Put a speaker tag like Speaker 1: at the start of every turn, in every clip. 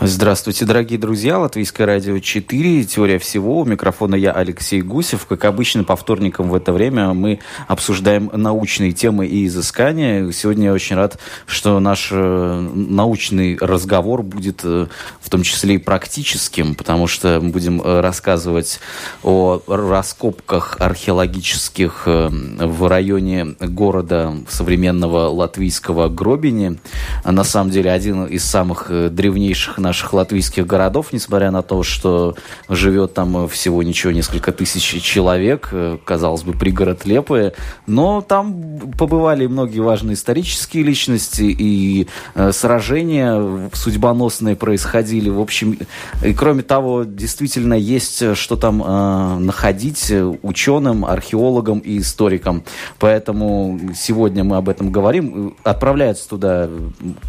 Speaker 1: Здравствуйте, дорогие друзья. Латвийское радио 4. Теория всего. У микрофона я, Алексей Гусев. Как обычно, по вторникам в это время мы обсуждаем научные темы и изыскания. Сегодня я очень рад, что наш э, научный разговор будет э, в том числе и практическим, потому что мы будем э, рассказывать о раскопках археологических в районе города современного латвийского Гробини. На самом деле, один из самых древнейших наших латвийских городов, несмотря на то, что живет там всего ничего несколько тысяч человек, э, казалось бы, пригород Лепы, но там побывали многие важные исторические личности и э, сражения судьбоносные происходили. В общем, и кроме того, действительно есть что там э, находить ученым, археологам и историкам. Поэтому сегодня мы об этом говорим. Отправляются туда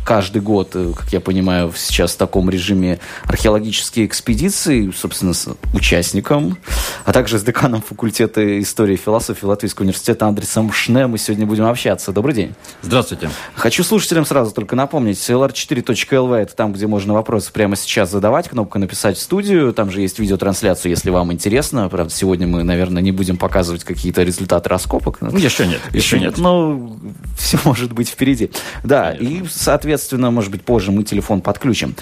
Speaker 1: каждый год, э, как я понимаю, сейчас в таком режиме археологические экспедиции, собственно, с участником, а также с деканом факультета истории и философии Латвийского университета Андресом Шне мы сегодня будем общаться. Добрый день.
Speaker 2: Здравствуйте.
Speaker 1: Хочу слушателям сразу только напомнить, lr4.lv это там, где можно вопросы прямо сейчас задавать, кнопка «Написать в студию», там же есть видеотрансляция, если вам интересно. Правда, сегодня мы, наверное, не будем показывать какие-то результаты раскопок.
Speaker 2: Ну, еще нет.
Speaker 1: Еще, еще нет. Но все может быть впереди. Да, Конечно. и, соответственно, может быть, позже мы телефон подключим.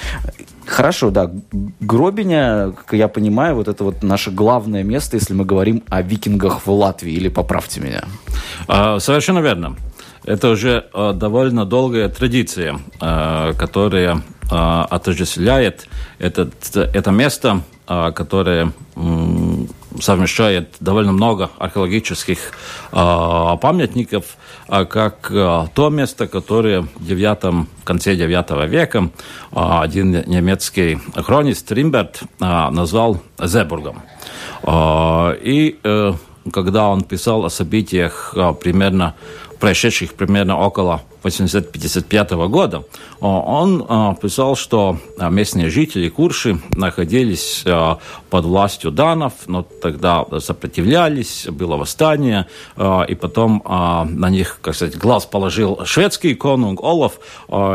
Speaker 1: Хорошо, да. Гробиня, как я понимаю, вот это вот наше главное место, если мы говорим о викингах в Латвии, или поправьте меня.
Speaker 2: А, совершенно верно. Это уже а, довольно долгая традиция, а, которая отождествляет это, это место, которое совмещает довольно много археологических памятников, а как э, то место, которое в 9, в конце 9 века э, один немецкий хронист Римберт э, назвал Зебургом. И когда он писал о событиях примерно происшедших примерно около 855 года, он писал, что местные жители Курши находились под властью данов, но тогда сопротивлялись, было восстание, и потом на них, как сказать, глаз положил шведский конунг Олаф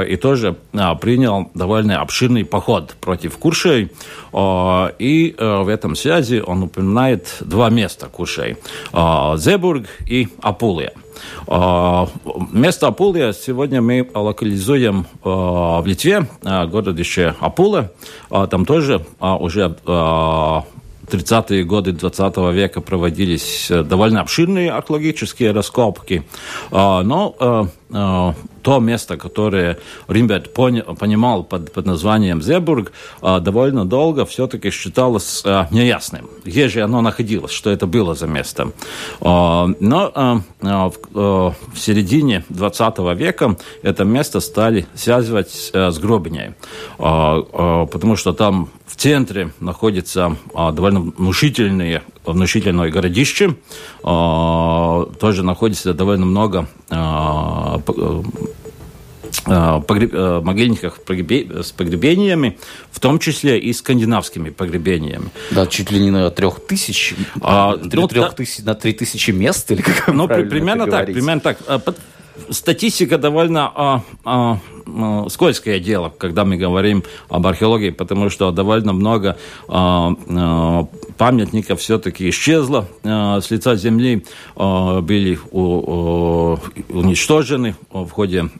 Speaker 2: и тоже принял довольно обширный поход против Куршей. И в этом связи он упоминает два места Куршей – Зебург и Апулия. А, место Апулия сегодня мы локализуем а, в Литве, а, городище Апула. Там тоже уже 30-е годы 20 века проводились э, довольно обширные археологические раскопки, но э, то место, которое Римберт понимал под, под названием Зебург, довольно долго все-таки считалось э, неясным, где же оно находилось, что это было за место. Но в середине 20 века это место стали связывать с Гробиней, потому что там в центре находится довольно внушительные, внушительное городище. Тоже находится довольно много погреб... могильниках с погребениями, в том числе и скандинавскими погребениями.
Speaker 1: Да, чуть ли не на трех тысяч, а, трех, трех тысяч, на три тысячи мест, или как
Speaker 2: Ну, примерно так, примерно так. Статистика довольно а, а, а, скользкое дело, когда мы говорим об археологии, потому что довольно много а, а, памятников все-таки исчезло а, с лица земли, были уничтожены в ходе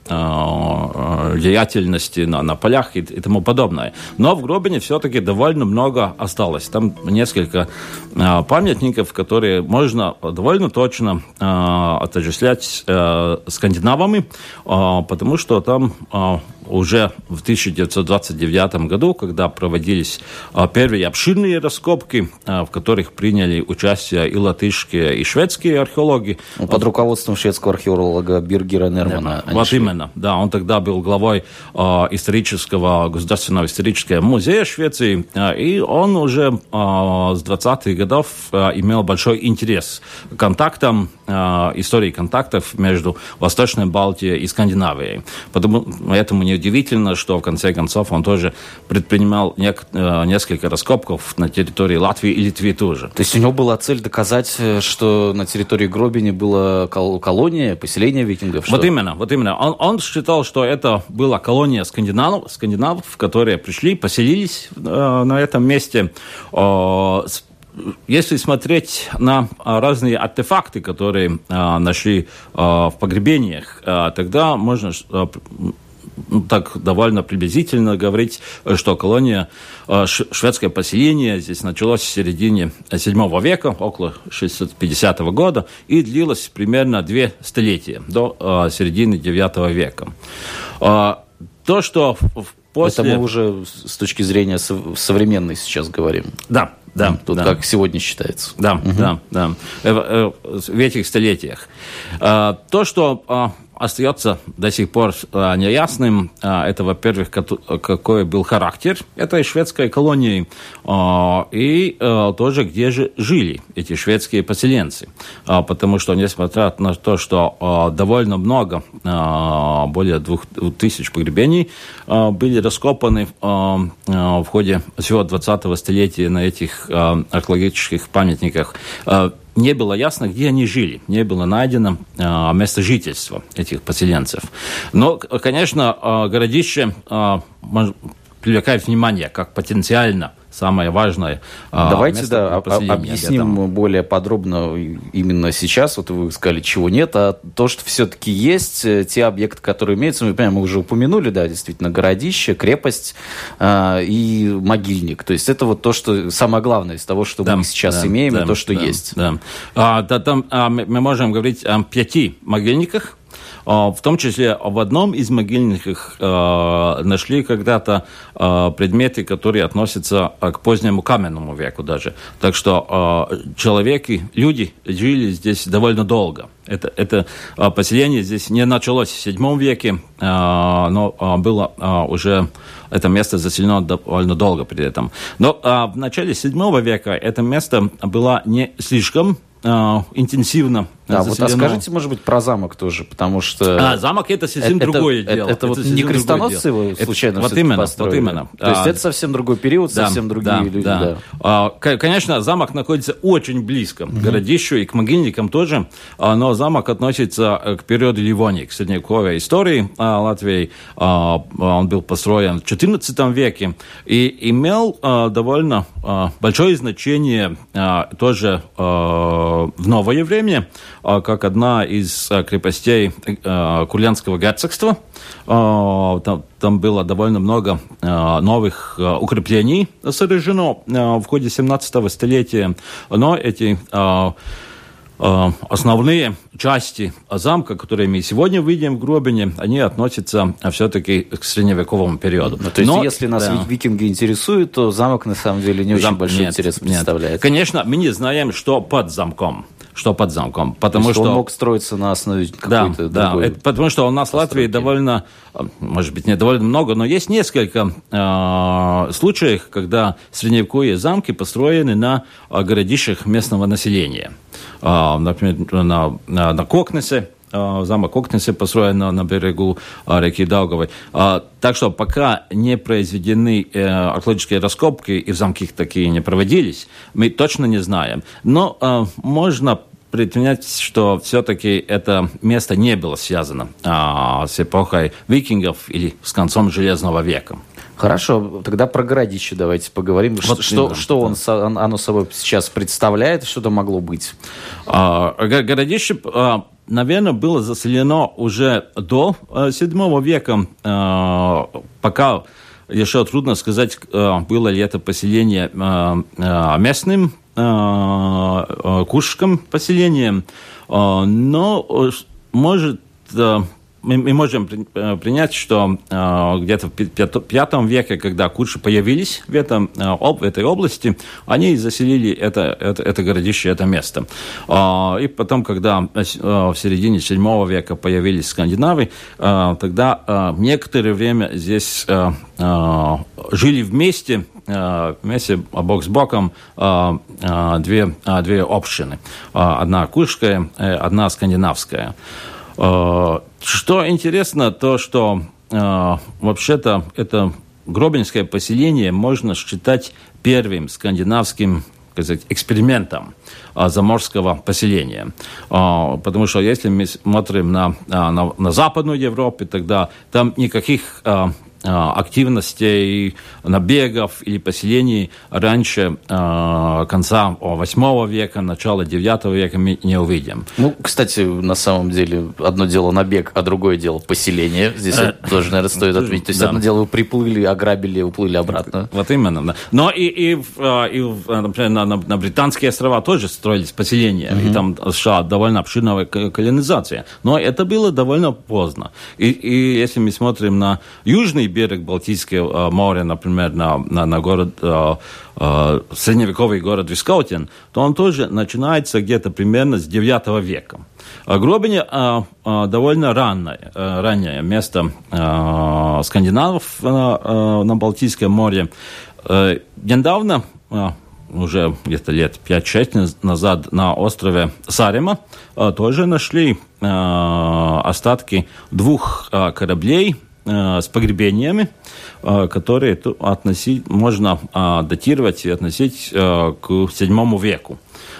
Speaker 2: деятельности на, полях и, тому подобное. Но в Гробине все-таки довольно много осталось. Там несколько памятников, которые можно довольно точно отождествлять а, скандинавами, потому что там а, уже в 1929 году, когда проводились а, первые обширные раскопки, а, в которых приняли участие и латышские, и шведские археологи.
Speaker 1: Ну, под руководством шведского археолога Биргера Нермана.
Speaker 2: Вот шли. именно, да, он тогда был главой исторического, государственного исторического музея Швеции, и он уже с 20-х годов имел большой интерес к контактам истории контактов между Восточной Балтией и Скандинавией. Поэтому неудивительно, что в конце концов он тоже предпринимал несколько раскопков на территории Латвии и Литвы тоже.
Speaker 1: То есть у него была цель доказать, что на территории Гробини была колония, поселение викингов?
Speaker 2: Что? Вот именно, вот именно. Он, он считал, что это была колония скандинавов, скандинавов которые пришли, поселились э, на этом месте. Э, если смотреть на разные артефакты, которые э, нашли э, в погребениях, э, тогда можно э, так довольно приблизительно говорить, что колония, э, шведское поселение здесь началось в середине 7 века, около 650 года, и длилось примерно две столетия, до э, середины 9 века.
Speaker 1: Э, то, что после... Это мы уже с точки зрения современной сейчас говорим.
Speaker 2: Да, да.
Speaker 1: Тут
Speaker 2: да.
Speaker 1: как сегодня считается.
Speaker 2: Да, угу. да, да. В этих столетиях. То, что остается до сих пор а, неясным. А, это, во-первых, какой был характер этой шведской колонии, а, и тоже где же жили эти шведские поселенцы. Потому что, несмотря на то, что довольно много, более двух тысяч погребений были раскопаны в ходе всего 20-го столетия на этих археологических памятниках, не было ясно, где они жили, не было найдено э, место жительства этих поселенцев. Но, конечно, э, городище э, привлекает внимание как потенциально самое важное.
Speaker 1: А, Давайте да, объясним более подробно именно сейчас. Вот вы сказали, чего нет, а то, что все-таки есть, э, те объекты, которые имеются, мы, понимаем, мы уже упомянули, да, действительно, городище, крепость э, и могильник. То есть это вот то, что самое главное из того, что да, мы сейчас да, имеем, да, и то, что
Speaker 2: да,
Speaker 1: есть.
Speaker 2: Да. А, да, там а, мы можем говорить о пяти могильниках, а, в том числе в одном из могильников а, нашли когда-то а, предметы, которые относятся к позднему каменному веку даже. Так что человеки, люди жили здесь довольно долго. Это, это поселение здесь не началось в VII веке, но было уже это место заселено довольно долго при этом. Но в начале VII века это место было не слишком интенсивно
Speaker 1: да, вот а скажите, может быть, про замок тоже, потому что...
Speaker 2: А, замок это совсем это, другое
Speaker 1: это,
Speaker 2: дело.
Speaker 1: Это, это вот не крестоносцы его случайно
Speaker 2: это, вот именно, построили? Вот именно.
Speaker 1: То есть а, это совсем другой период, да, совсем другие да, люди. Да. Да.
Speaker 2: А, конечно, замок находится очень близко к городищу и к могильникам тоже, а, но замок относится э, к периоду Ливонии, к средневековой истории а, Латвии. А, он был построен в XIV веке и имел а, довольно а, большое значение а, тоже а, в новое время как одна из а, крепостей а, Курляндского герцогства. Там, там было довольно много новых укреплений сооружено в ходе 17 столетия, но эти основные части замка, которые мы сегодня видим в Гробине, они относятся все-таки к средневековому периоду.
Speaker 1: Ну, то есть, Но, если нас да. викинги интересуют, то замок на самом деле не Зам... очень большой нет, интерес представляет. Нет.
Speaker 2: Конечно, мы не знаем, что под замком что под замком.
Speaker 1: Потому что, что он мог строиться на основе какой-то
Speaker 2: да, другой... Да, это потому что у нас в Латвии довольно, может быть, не довольно много, но есть несколько э, случаев, когда средневековые замки построены на э, городищах местного населения. Э, например, на, на, на Кокнесе, э, замок Кокнесе построен на, берегу э, реки Даугавой. Так что пока не произведены э, археологические раскопки и в замке такие не проводились, мы точно не знаем. Но можно предпринять, что все-таки это место не было связано а, с эпохой викингов или с концом Железного века.
Speaker 1: Хорошо, тогда про городище давайте поговорим. Вот что, что он, да. оно собой сейчас представляет, что там могло быть?
Speaker 2: А, городище а, наверное, было заселено уже до VII э, века, э, пока еще трудно сказать, э, было ли это поселение местным кушком поселением, но может мы, мы можем э, принять, что э, где-то в пятом веке, когда курши появились в, этом, э, в этой области, они заселили это, это, это городище, это место. Э, и потом, когда в середине седьмого века появились скандинавы, тогда некоторое время здесь жили вместе вместе бок с боком две, две общины. Одна куршская, одна скандинавская. Что интересно, то, что вообще-то это Гробинское поселение можно считать первым скандинавским сказать, экспериментом а, заморского поселения. Потому что если мы смотрим на, на, на Западную Европу, тогда там никаких активностей, набегов или поселений раньше э, конца 8 века, начала 9 века мы не увидим.
Speaker 1: Ну, кстати, на самом деле, одно дело набег, а другое дело поселение. Здесь э, тоже, наверное, стоит отметить. То есть, да. одно дело вы приплыли, ограбили, уплыли обратно.
Speaker 2: Вот именно, да. Но и, и, и например, на, на, на Британские острова тоже строились поселения, mm-hmm. и там США довольно обширная колонизация. Но это было довольно поздно. И, и если мы смотрим на южный берег Балтийского моря, например, на, на, на город, э, э, средневековый город Вискаутин, то он тоже начинается где-то примерно с 9 века. Гробине э, э, довольно раннее, э, раннее место э, скандинавов э, э, на Балтийском море. Э, недавно, э, уже где-то лет 5-6 назад на острове Сарима э, тоже нашли э, остатки двух э, кораблей Э, с погребениями, э, которые относить, можно э, датировать и относить к седьмому веку.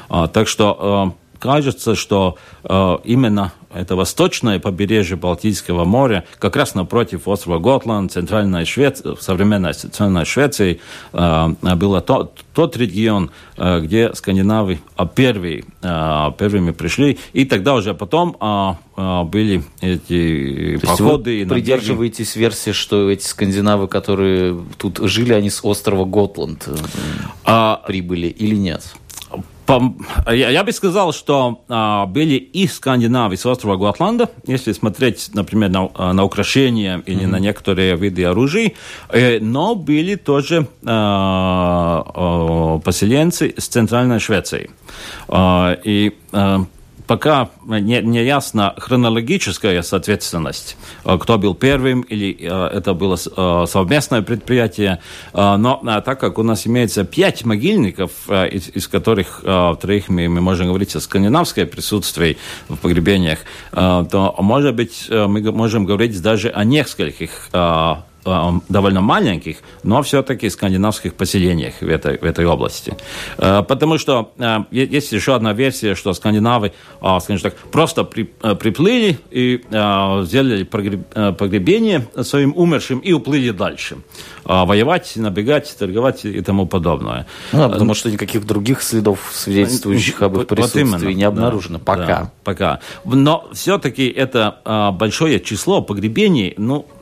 Speaker 2: Так что кажется, что именно это восточное побережье Балтийского моря, как раз напротив острова Готланд, центральная Швеция, современная центральная Швеция, э, было тот, тот регион, э, где скандинавы а, первые, э, первыми пришли, и тогда уже потом были эти То походы.
Speaker 1: Есть вы придерживаетесь версии, что эти скандинавы, которые тут жили, они с острова Готланд а, прибыли или нет?
Speaker 2: Я, я бы сказал, что а, были и скандинавы с острова Гуатланда, если смотреть, например, на, а, на украшения или mm-hmm. на некоторые виды оружия, э, но были тоже а, а, поселенцы с Центральной Швеции. А, и а, пока не, не ясна хронологическая соответственность, э, кто был первым, или э, это было э, совместное предприятие. Но так как у нас имеется пять могильников, из, из которых троих мы, мы можем говорить о скандинавское присутствии в погребениях, то, может быть, мы можем говорить даже о нескольких довольно маленьких, но все-таки скандинавских поселениях в этой, в этой области. Э, потому что э, есть еще одна версия, что скандинавы, скажем так, просто при, приплыли и сделали погребение своим умершим и уплыли дальше. Воевать, набегать, торговать и тому подобное.
Speaker 1: Ну, потому что никаких других следов, свидетельствующих об их присутствии, вот именно, не обнаружено да, пока. Да,
Speaker 2: пока. Но все-таки это большое число погребений, ну, Э,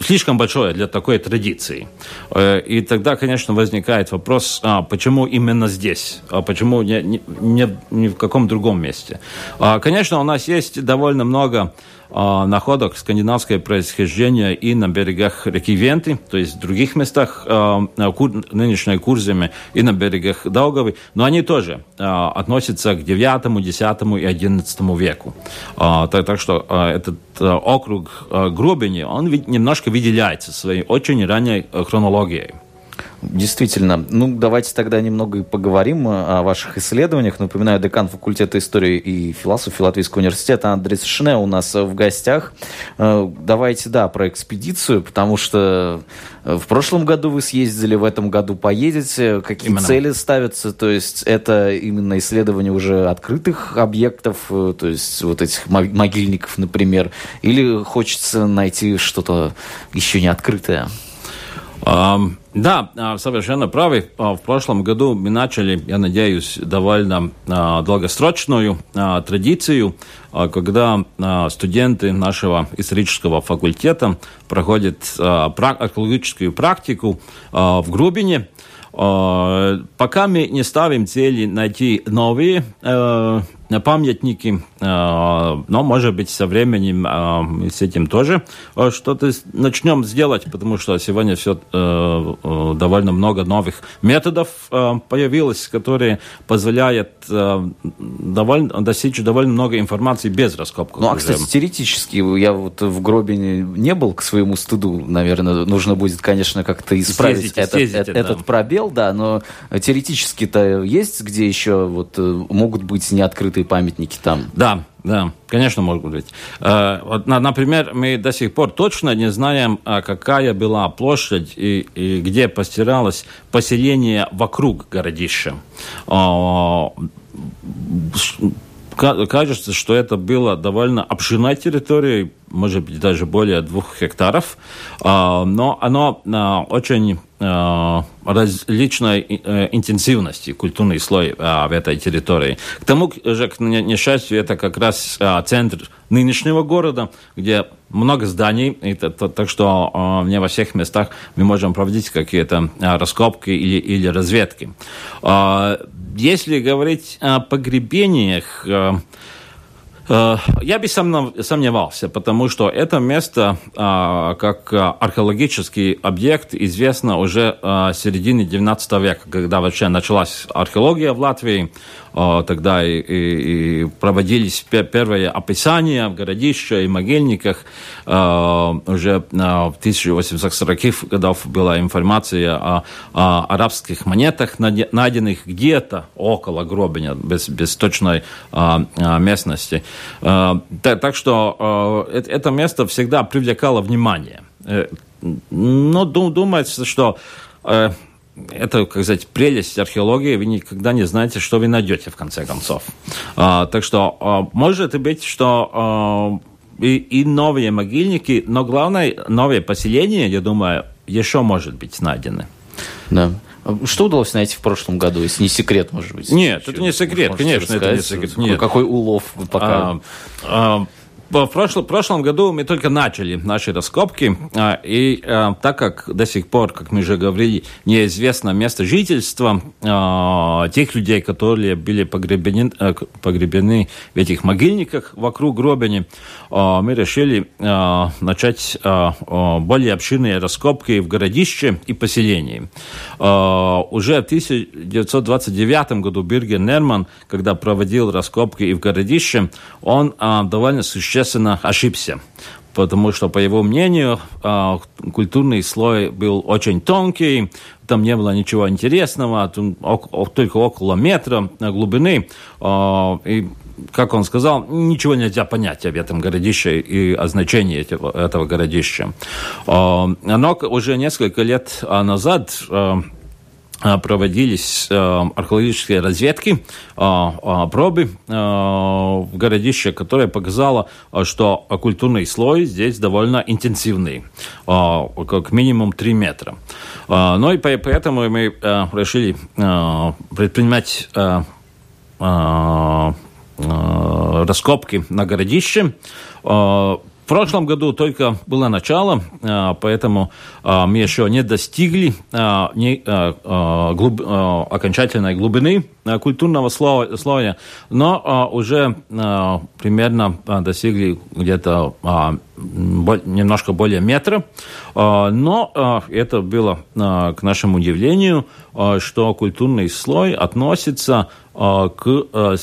Speaker 2: слишком большое для такой традиции. Э, и тогда, конечно, возникает вопрос, а почему именно здесь, а почему не, не, не, в каком другом месте. А, конечно, у нас есть довольно много находок скандинавское происхождение и на берегах реки Венты, то есть в других местах а, нынешней Курземе и на берегах Даугавы, но они тоже а, относятся к 9, 10 и 11 веку. Так, что этот округ Гробини, он немножко выделяется своей очень ранней хронологией.
Speaker 1: Действительно. Ну, давайте тогда немного и поговорим о ваших исследованиях. Напоминаю, декан факультета истории и философии Латвийского университета Андрей Шне у нас в гостях. Э, давайте, да, про экспедицию, потому что в прошлом году вы съездили, в этом году поедете. Какие именно. цели ставятся? То есть это именно исследование уже открытых объектов, э, то есть вот этих могильников, например, или хочется найти что-то еще не открытое?
Speaker 2: Да, а, совершенно правы. А, в прошлом году мы начали, я надеюсь, довольно а, долгосрочную традицию, когда студенты нашего исторического факультета проходят археологическую практику в Грубине. Пока мы не ставим цели найти новые памятники, но, может быть, со временем с этим тоже что-то начнем сделать, потому что сегодня все довольно много новых методов появилось, которые позволяют довольно, достичь довольно много информации без раскопки.
Speaker 1: Ну, а, кстати, теоретически, я вот в Гробине не был к своему стыду, наверное, нужно будет, конечно, как-то исправить съездите, этот, съездите, этот да. пробел, да, но теоретически-то есть, где еще вот э, могут быть неоткрытые памятники там?
Speaker 2: Да, да, конечно, может быть. Э, вот, например, мы до сих пор точно не знаем, а какая была площадь и, и где постиралось поселение вокруг городища кажется, что это было довольно обширной территорией, может быть, даже более двух гектаров, а, но оно а, очень а, различной э, интенсивности культурный слой в этой территории. К тому же, к несчастью, это как раз центр нынешнего города, где много зданий, и, так что не во всех местах мы можем проводить какие-то раскопки или, или разведки. Если говорить о погребениях, э, э, я бы сомневался, потому что это место э, как археологический объект известно уже с середины XIX века, когда вообще началась археология в Латвии. А, тогда и, и, и проводились первые описания в городищах и могильниках. А, уже в 1840-х годах была информация о, о арабских монетах, найденных где-то около Гробиня, без, без точной а, местности. Так что это место всегда привлекало внимание. Э, но думается, что э, это, как сказать, прелесть археологии, вы никогда не знаете, что вы найдете в конце концов. А, так что а, может быть, что а, и, и новые могильники, но главное, новые поселения, я думаю, еще может быть найдены.
Speaker 1: Да. Что удалось найти в прошлом году, если не секрет, может быть?
Speaker 2: Нет, это не секрет, конечно, это не секрет. Нет.
Speaker 1: Какой улов пока? А,
Speaker 2: а, в прошлом, прошлом году мы только начали наши раскопки, а, и а, так как до сих пор, как мы уже говорили, неизвестно место жительства а, тех людей, которые были погребены, погребены в этих могильниках вокруг гробени, мы решили начать более обширные раскопки в городище и поселении. Уже в 1929 году Бирген Нерман, когда проводил раскопки и в городище, он довольно существенно существенно ошибся потому что, по его мнению, а, культурный слой был очень тонкий, там не было ничего интересного, только около метра глубины. А, и, как он сказал, ничего нельзя понять об этом городище и о значении этого, этого городища. А, но уже несколько лет назад проводились э, археологические разведки, э, пробы в городище, которое показало, что культурный слой здесь довольно интенсивный, как минимум 3 метра. Ну и поэтому мы решили предпринимать раскопки на городище. В прошлом году только было начало, а, поэтому а, мы еще не достигли а, окончательной глубины культурного слоя, но уже примерно достигли где-то немножко более метра. Но это было, к нашему удивлению, что культурный слой относится к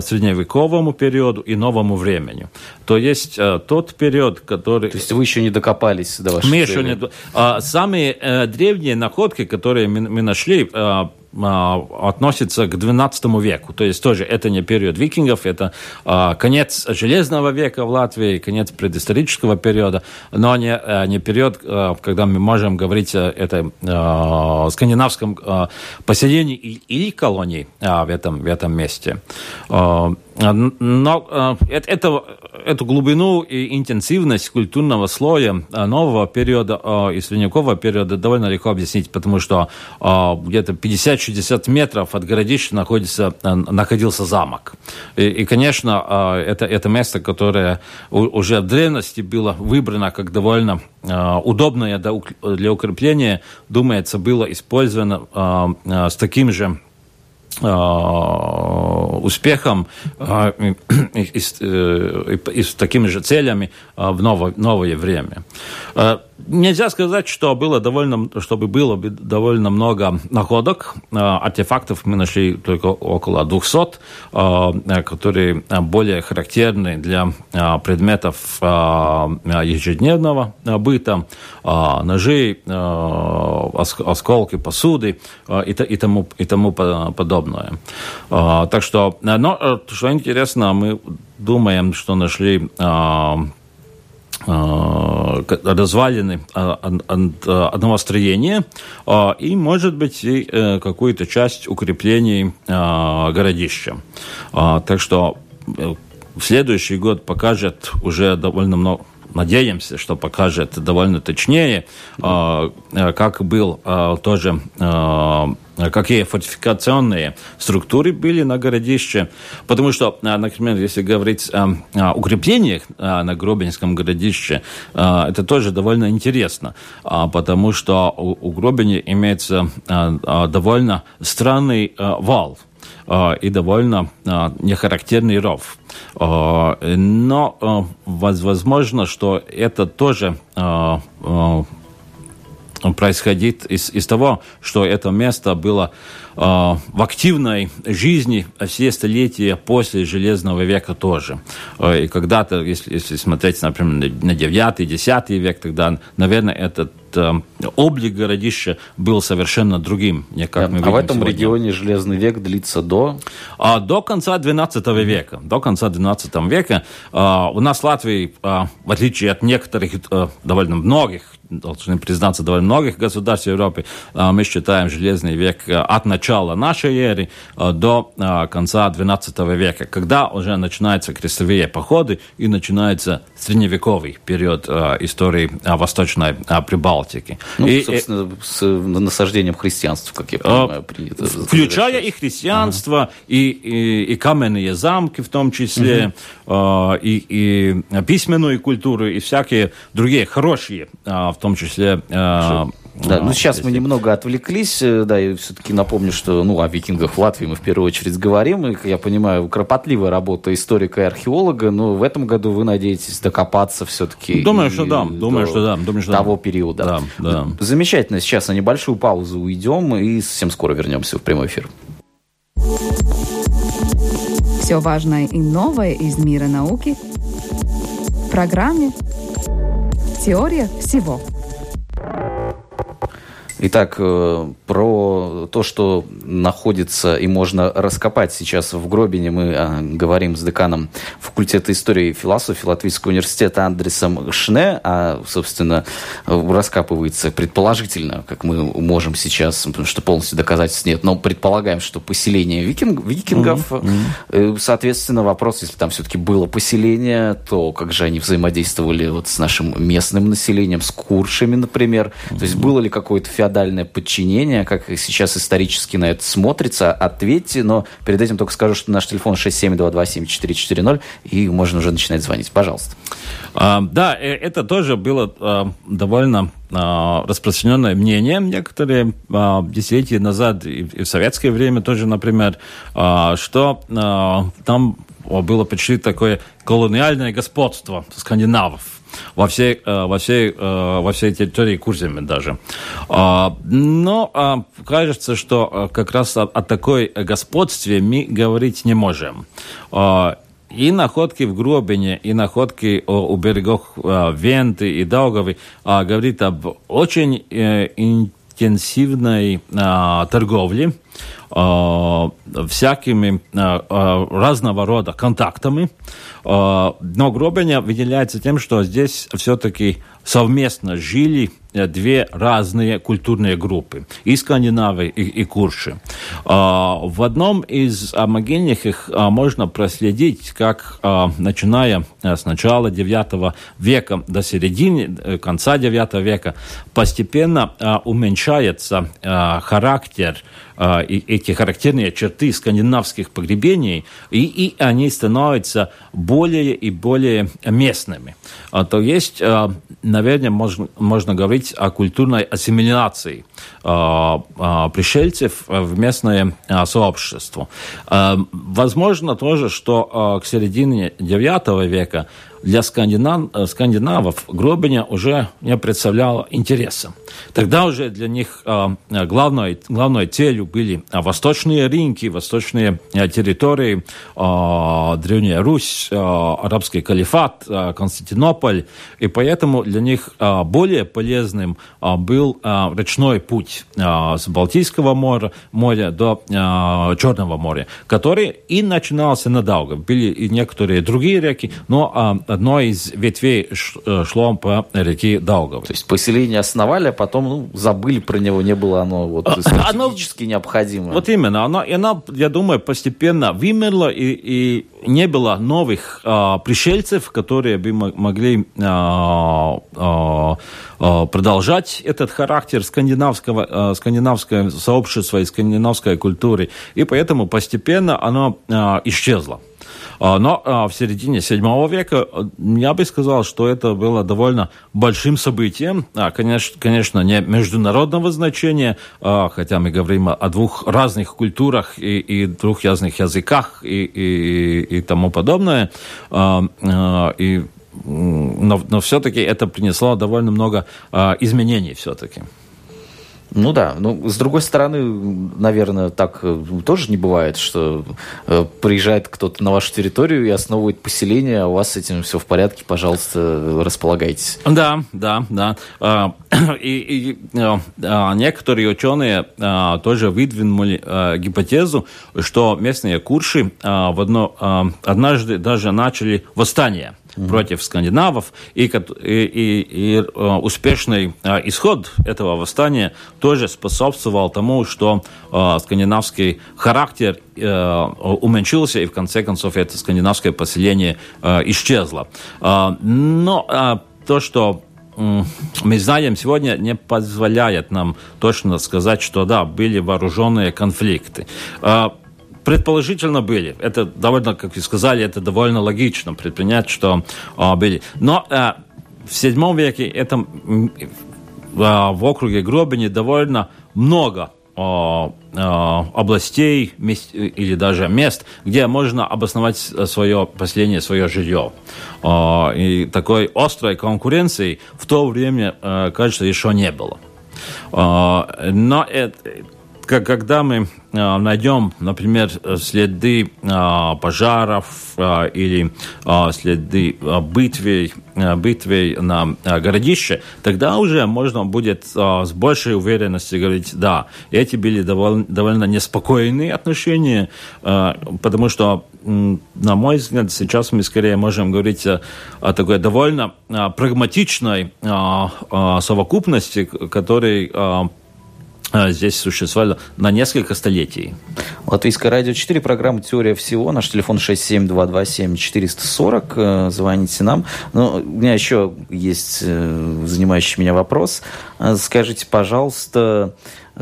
Speaker 2: средневековому периоду и новому времени. То есть тот период, который...
Speaker 1: То есть вы еще не докопались до вашей
Speaker 2: Мы цели. еще не... Самые э, древние находки, которые мы нашли, а, относится к XII веку. То есть тоже это не период викингов, это а, конец Железного века в Латвии, конец предысторического периода, но не, а, не период, когда мы можем говорить о это, скандинавском поселении или колонии в этом, в этом месте. Но это, эту глубину и интенсивность культурного слоя нового периода и средневекового периода довольно легко объяснить, потому что где-то 50 60 метров от городища находится, находился замок. И, и конечно, это, это место, которое уже в древности было выбрано как довольно удобное для укрепления, думается, было использовано с таким же успехом и, и, и с такими же целями в новое, новое время. Нельзя сказать, что было довольно, чтобы было довольно много находок. А, артефактов мы нашли только около 200, а, которые более характерны для а, предметов ежедневного быта, ножи, осколки посуды и тому, и тому подобное. Так что, но, что интересно, мы думаем, что нашли Э, развалины э, одного строения э, и, может быть, и какую-то часть укреплений городища. Так что следующий год покажет уже довольно много надеемся, что покажет довольно точнее, как был тоже какие фортификационные структуры были на городище. Потому что, например, если говорить о укреплениях на Гробинском городище, это тоже довольно интересно, потому что у Гробини имеется довольно странный вал и довольно нехарактерный ров. Но возможно, что это тоже происходит из, из того, что это место было э, в активной жизни все столетия после Железного века тоже. Э, и когда-то, если, если смотреть, например, на 9-10 век, тогда, наверное, этот облик городища был совершенно другим.
Speaker 1: Как да, мы а в этом сегодня. регионе Железный век длится до?
Speaker 2: А, до конца 12 века. До конца 12 века. А, у нас в Латвии, а, в отличие от некоторых, а, довольно многих должны признаться, довольно многих государств Европы, а, мы считаем Железный век а, от начала нашей эры а, до конца XII века, когда уже начинаются крестовые походы и начинается средневековый период истории Восточной Прибалтики.
Speaker 1: Ну, и, собственно, с насаждением христианства, как я понимаю, принято.
Speaker 2: Включая и христианство, ага. и, и, и каменные замки в том числе, угу. и, и письменную культуру, и всякие другие хорошие, в том числе...
Speaker 1: Э, да, ну сейчас мы немного отвлеклись, э, да, и все-таки напомню, что, ну, о викингах в Латвии мы в первую очередь говорим, и, я понимаю, кропотливая работа историка и археолога, но в этом году вы надеетесь докопаться все-таки.
Speaker 2: Думаю, что да, думаю, что да, думаю, что
Speaker 1: того да. периода. Да, да. Замечательно, сейчас на небольшую паузу уйдем и совсем скоро вернемся в прямой эфир.
Speaker 3: Все важное и новое из мира науки в программе Теория всего.
Speaker 1: Итак, э, про то, что находится и можно раскопать сейчас в Гробине, мы а, говорим с деканом факультета истории и философии Латвийского университета Андресом Шне, а, собственно, раскапывается предположительно, как мы можем сейчас, потому что полностью доказательств нет, но предполагаем, что поселение викинг, викингов, mm-hmm. соответственно, вопрос, если там все-таки было поселение, то как же они взаимодействовали вот с нашим местным населением, с куршами, например, mm-hmm. то есть было ли какое-то феодальное феодальное подчинение, как сейчас исторически на это смотрится, ответьте, но перед этим только скажу, что наш телефон 67227-440, и можно уже начинать звонить. Пожалуйста.
Speaker 2: А, да, э, это тоже было а, довольно а, распространенное мнение. Некоторые а, десятилетия назад и, и в советское время тоже, например, а, что а, там было почти такое колониальное господство скандинавов во всей, э, во всей, э, во всей территории Курземе даже. А, но а, кажется, что э, как раз о, о такой господстве мы говорить не можем а, и находки в Гробине, и находки у берегов Венты и Даугавы говорит об очень интенсивной торговле, всякими а, разного рода контактами. Но Гробеня выделяется тем, что здесь все-таки совместно жили э, две разные культурные группы, и скандинавы, и, и курши. В одном из могильных их можно проследить, как, начиная э, с начала IX века до середины, э, конца IX века, постепенно уменьшается характер э, эти характерные черты скандинавских погребений, и, и они становятся более и более местными. А, то есть, наверное, можно, можно говорить о культурной ассимиляции э, э, пришельцев в местное сообщество. Возможно тоже, что к середине IX века для скандинав, э, скандинавов Гробиня уже не представляла интереса. Тогда уже для них э, главной, главной целью были восточные рынки, восточные э, территории, Древняя Русь, арабский калифат, Константинополь. И поэтому для них более полезным был речной путь с Балтийского моря, моря до Черного моря, который и начинался на Даугаве. Были и некоторые другие реки, но одной из ветвей э, шло по реке Даугавы.
Speaker 1: То есть поселение основали, а потом ну, забыли про него, не было оно вот а, стратегически оно, необходимо.
Speaker 2: Вот именно, оно, и оно, я думаю, постепенно вымерло, и, и не было новых а, пришельцев, которые бы могли а, а, продолжать этот характер скандинавского, а, скандинавского сообщества и скандинавской культуры, и поэтому постепенно оно а, исчезло. А, но а, в середине 7 века э, я бы сказал, что это было довольно большим событием. А, конечно, конечно, не международного значения, хотя мы говорим о двух разных культурах и, и двух разных языках и, и, и тому подобное. И но, но все-таки это принесло довольно много изменений все-таки.
Speaker 1: Ну да, ну с другой стороны, наверное, так э, тоже не бывает, что э, приезжает кто-то на вашу территорию и основывает поселение, а у вас с этим все в порядке, пожалуйста, располагайтесь.
Speaker 2: Да, да, да. А, и, и а, некоторые ученые а, тоже выдвинули а, гипотезу, что местные курши в одно, однажды даже начали восстание mm-hmm. против скандинавов, и, и, и, и э, успешный э, исход этого восстания тоже способствовал тому, что э, скандинавский характер уменьшился, и в конце концов это скандинавское поселение исчезло. Но то, что мы знаем сегодня, не позволяет нам точно сказать, что да, были вооруженные конфликты. Предположительно были. Это довольно, как вы сказали, это довольно логично предпринять, что а, были. Но а, в седьмом веке это а, в округе Гробини довольно много а, а, областей мест, или даже мест, где можно обосновать свое поселение, свое жилье. А, и такой острой конкуренции в то время, а, кажется, еще не было. Но это когда мы найдем, например, следы а, пожаров а, или следы битвы, битвы на городище, тогда уже можно будет с большей уверенностью говорить, да, эти были довольно, довольно неспокойные отношения, потому что, на мой взгляд, сейчас мы скорее можем говорить о такой довольно прагматичной совокупности, которой а, здесь существовало на несколько столетий.
Speaker 1: Латвийское радио 4, программа «Теория всего». Наш телефон 67227-440. Э, звоните нам. Но у меня еще есть э, занимающий меня вопрос. Э, скажите, пожалуйста,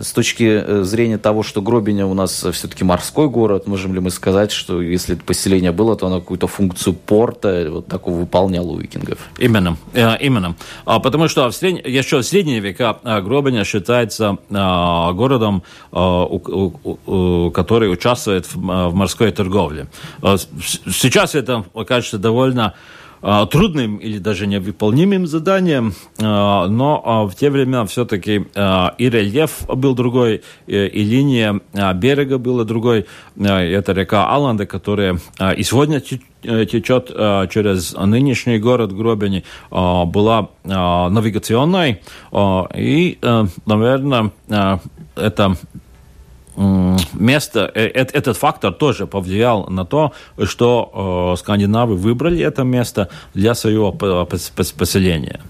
Speaker 1: с точки э, зрения того, что Гробиня у нас все-таки морской город, можем ли мы сказать, что если поселение было, то оно какую-то функцию порта вот такого выполняло у викингов?
Speaker 2: Именно, э, именно. А, потому что в сред... еще в средние века э, Гробиня считается городом, который участвует в морской торговле. Сейчас это кажется довольно трудным или даже невыполнимым заданием, а, но а, в те времена все-таки и рельеф был другой, и линия берега была другой. Это река Аланда, которая и сегодня течет через нынешний город Гробени, была навигационной, и, наверное, это место, э, этот фактор тоже повлиял на то, что э, скандинавы выбрали это место для своего поселения.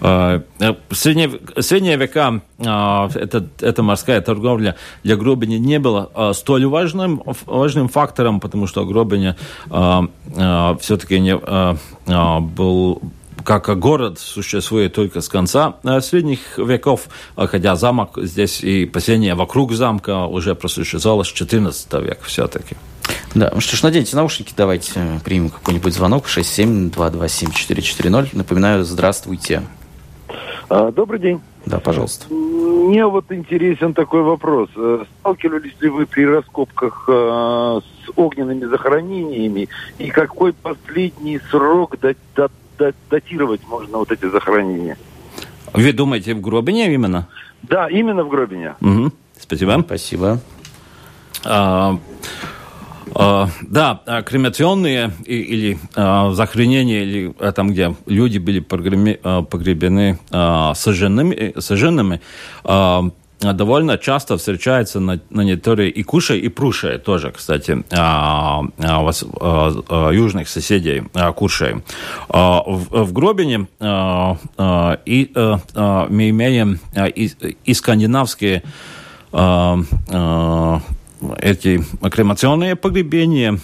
Speaker 2: Э, в средние, средние века это, эта морская торговля для Гробини не была столь важным, важным фактором, потому что Гробиня все-таки не был как город существует только с конца э, средних веков, а хотя замок здесь и поселение вокруг замка уже просуществовало с 14 века все-таки.
Speaker 1: Да, ну что ж, наденьте наушники, давайте э, примем какой-нибудь звонок 67227440. Напоминаю, здравствуйте.
Speaker 4: А, добрый день.
Speaker 1: Да, пожалуйста.
Speaker 4: Мне вот интересен такой вопрос. Э, сталкивались ли вы при раскопках с огненными захоронениями? И какой последний срок дат датировать можно вот эти захоронения?
Speaker 2: Вы думаете в Гробине именно?
Speaker 4: Да, именно в Гробине.
Speaker 2: Угу. Спасибо.
Speaker 1: Спасибо.
Speaker 2: А, а, да, а, кремационные или а, захоронения, или а, там, где люди были погребены, а, погребены а, сожженными, сожженными а, довольно часто встречается на, на территории и Куши, и Пруши тоже, кстати, а, а, а, южных соседей Куши. В, в Гробине и, мы имеем и, и скандинавские эти кремационные погребения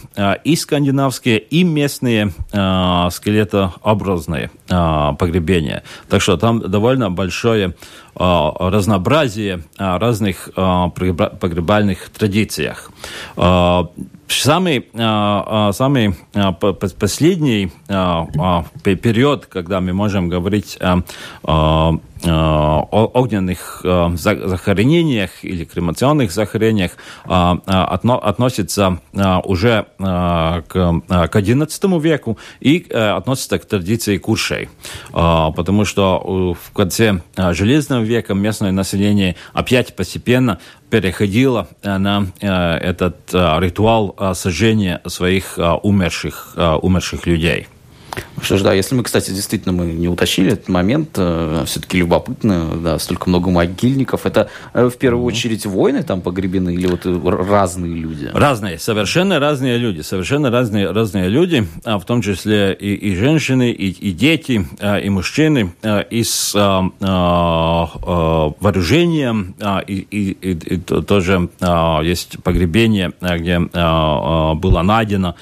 Speaker 2: и скандинавские, и местные скелетообразные погребения. Так что там довольно большое разнообразие разных погребальных традициях. Самый, самый последний период, когда мы можем говорить о огненных захоронениях или кремационных захоронениях относится уже к XI веку и относится к традиции куршей. Потому что в конце Железного века местное население опять постепенно переходило на этот ритуал сожжения своих умерших, умерших людей.
Speaker 1: Что ж, да, если мы, кстати, действительно мы не уточнили этот момент, э, все-таки любопытно, да, столько много могильников. Это э, в первую mm-hmm. очередь воины там погребены или вот э, разные люди?
Speaker 2: Разные, совершенно разные люди, совершенно разные, разные люди, а в том числе и, и женщины, и, и дети, а, и мужчины, а, и с а, а, вооружением, а, и, и, и, и тоже а, есть погребение, где а, было найдено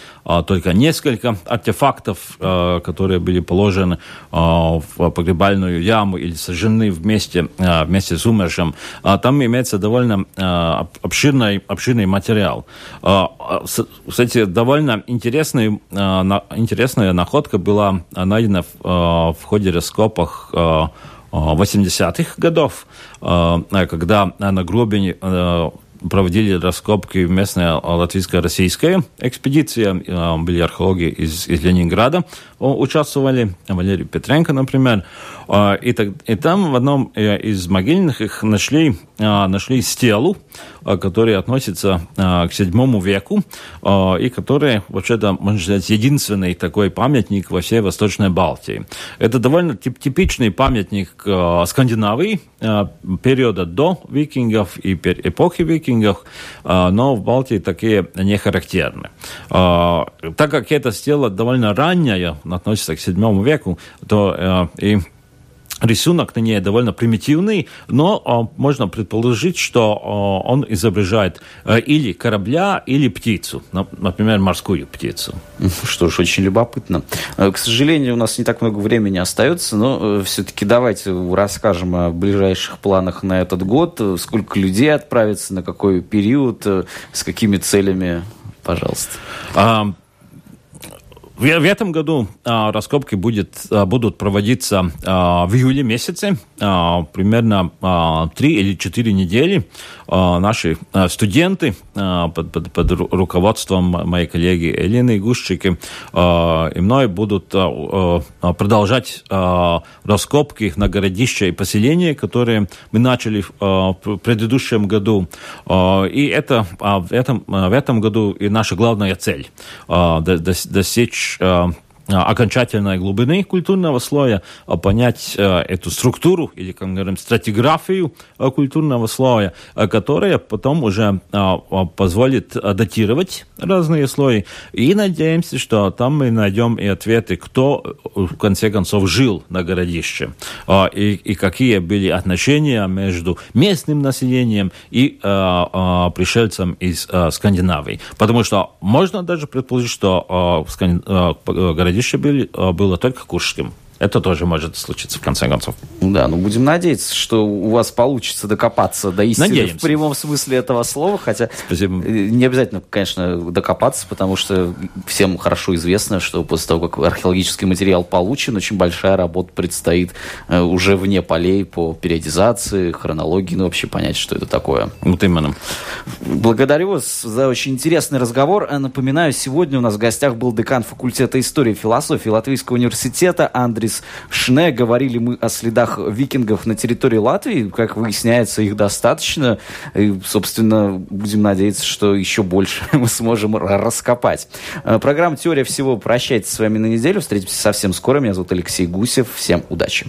Speaker 2: только несколько артефактов, а, которые были положены а, в погребальную яму или сожжены вместе, а, вместе с умершим. А, там имеется довольно а, обширный, обширный материал. А, кстати, довольно интересный, а, на, интересная находка была найдена в, а, ходе раскопок а, 80-х годов, когда на Гробине проводили раскопки местная латвийско-российская экспедиция. Были археологи из, из Ленинграда участвовали, Валерий Петренко, например. И, так, и там в одном э, из могильных их нашли, нашли стелу, которая относится к седьмому веку, и которая, вообще-то, можно сказать, единственный такой памятник во всей Восточной Балтии. Это довольно типичный памятник Скандинавии, периода до викингов и эпохи викингов, но в Балтии такие не характерны. Так как эта стела довольно ранняя, относится к седьмому веку, то и Рисунок на ней довольно примитивный, но о, можно предположить, что о, он изображает э, или корабля, или птицу, например, морскую птицу.
Speaker 1: Что ж, очень любопытно. Э, к сожалению, у нас не так много времени остается, но э, все-таки давайте расскажем о ближайших планах на этот год. Сколько людей отправится, на какой период, с какими целями, пожалуйста.
Speaker 2: А, в, в этом году а, раскопки будет, а, будут проводиться а, в июле месяце, а, примерно а, 3 или 4 недели. А, наши а, студенты а, под, под, под руководством моей коллеги Элины Гушчики а, и мной будут а, а, продолжать а, раскопки на городища и поселения, которые мы начали а, в предыдущем году. А, и это а, в, этом, а, в этом году и наша главная цель а, достичь достичь э, окончательной глубины культурного слоя, а понять э, эту структуру или, как мы говорим, стратиграфию э, культурного слоя, которая потом уже позволит датировать разные слои. И надеемся, что там мы найдем и ответы, кто в конце концов жил на городище, и, и какие были отношения между местным населением и пришельцем из Скандинавии. Потому что можно даже предположить, что в Скандинавии городище были, было только куршским. Это тоже может случиться в конце концов.
Speaker 1: Да, ну будем надеяться, что у вас получится докопаться до истины Надеемся. в прямом смысле этого слова, хотя Спасибо. Э, не обязательно, конечно, докопаться, потому что всем хорошо известно, что после того, как археологический материал получен, очень большая работа предстоит э, уже вне полей по периодизации, хронологии, ну вообще понять, что это такое.
Speaker 2: Вот именно.
Speaker 1: Благодарю вас за очень интересный разговор. Напоминаю, сегодня у нас в гостях был декан факультета истории и философии Латвийского университета Андрей Борис Шне. Говорили мы о следах викингов на территории Латвии. Как выясняется, их достаточно. И, собственно, будем надеяться, что еще больше мы сможем раскопать. Э, программа «Теория всего» прощается с вами на неделю. Встретимся совсем скоро. Меня зовут Алексей Гусев. Всем удачи.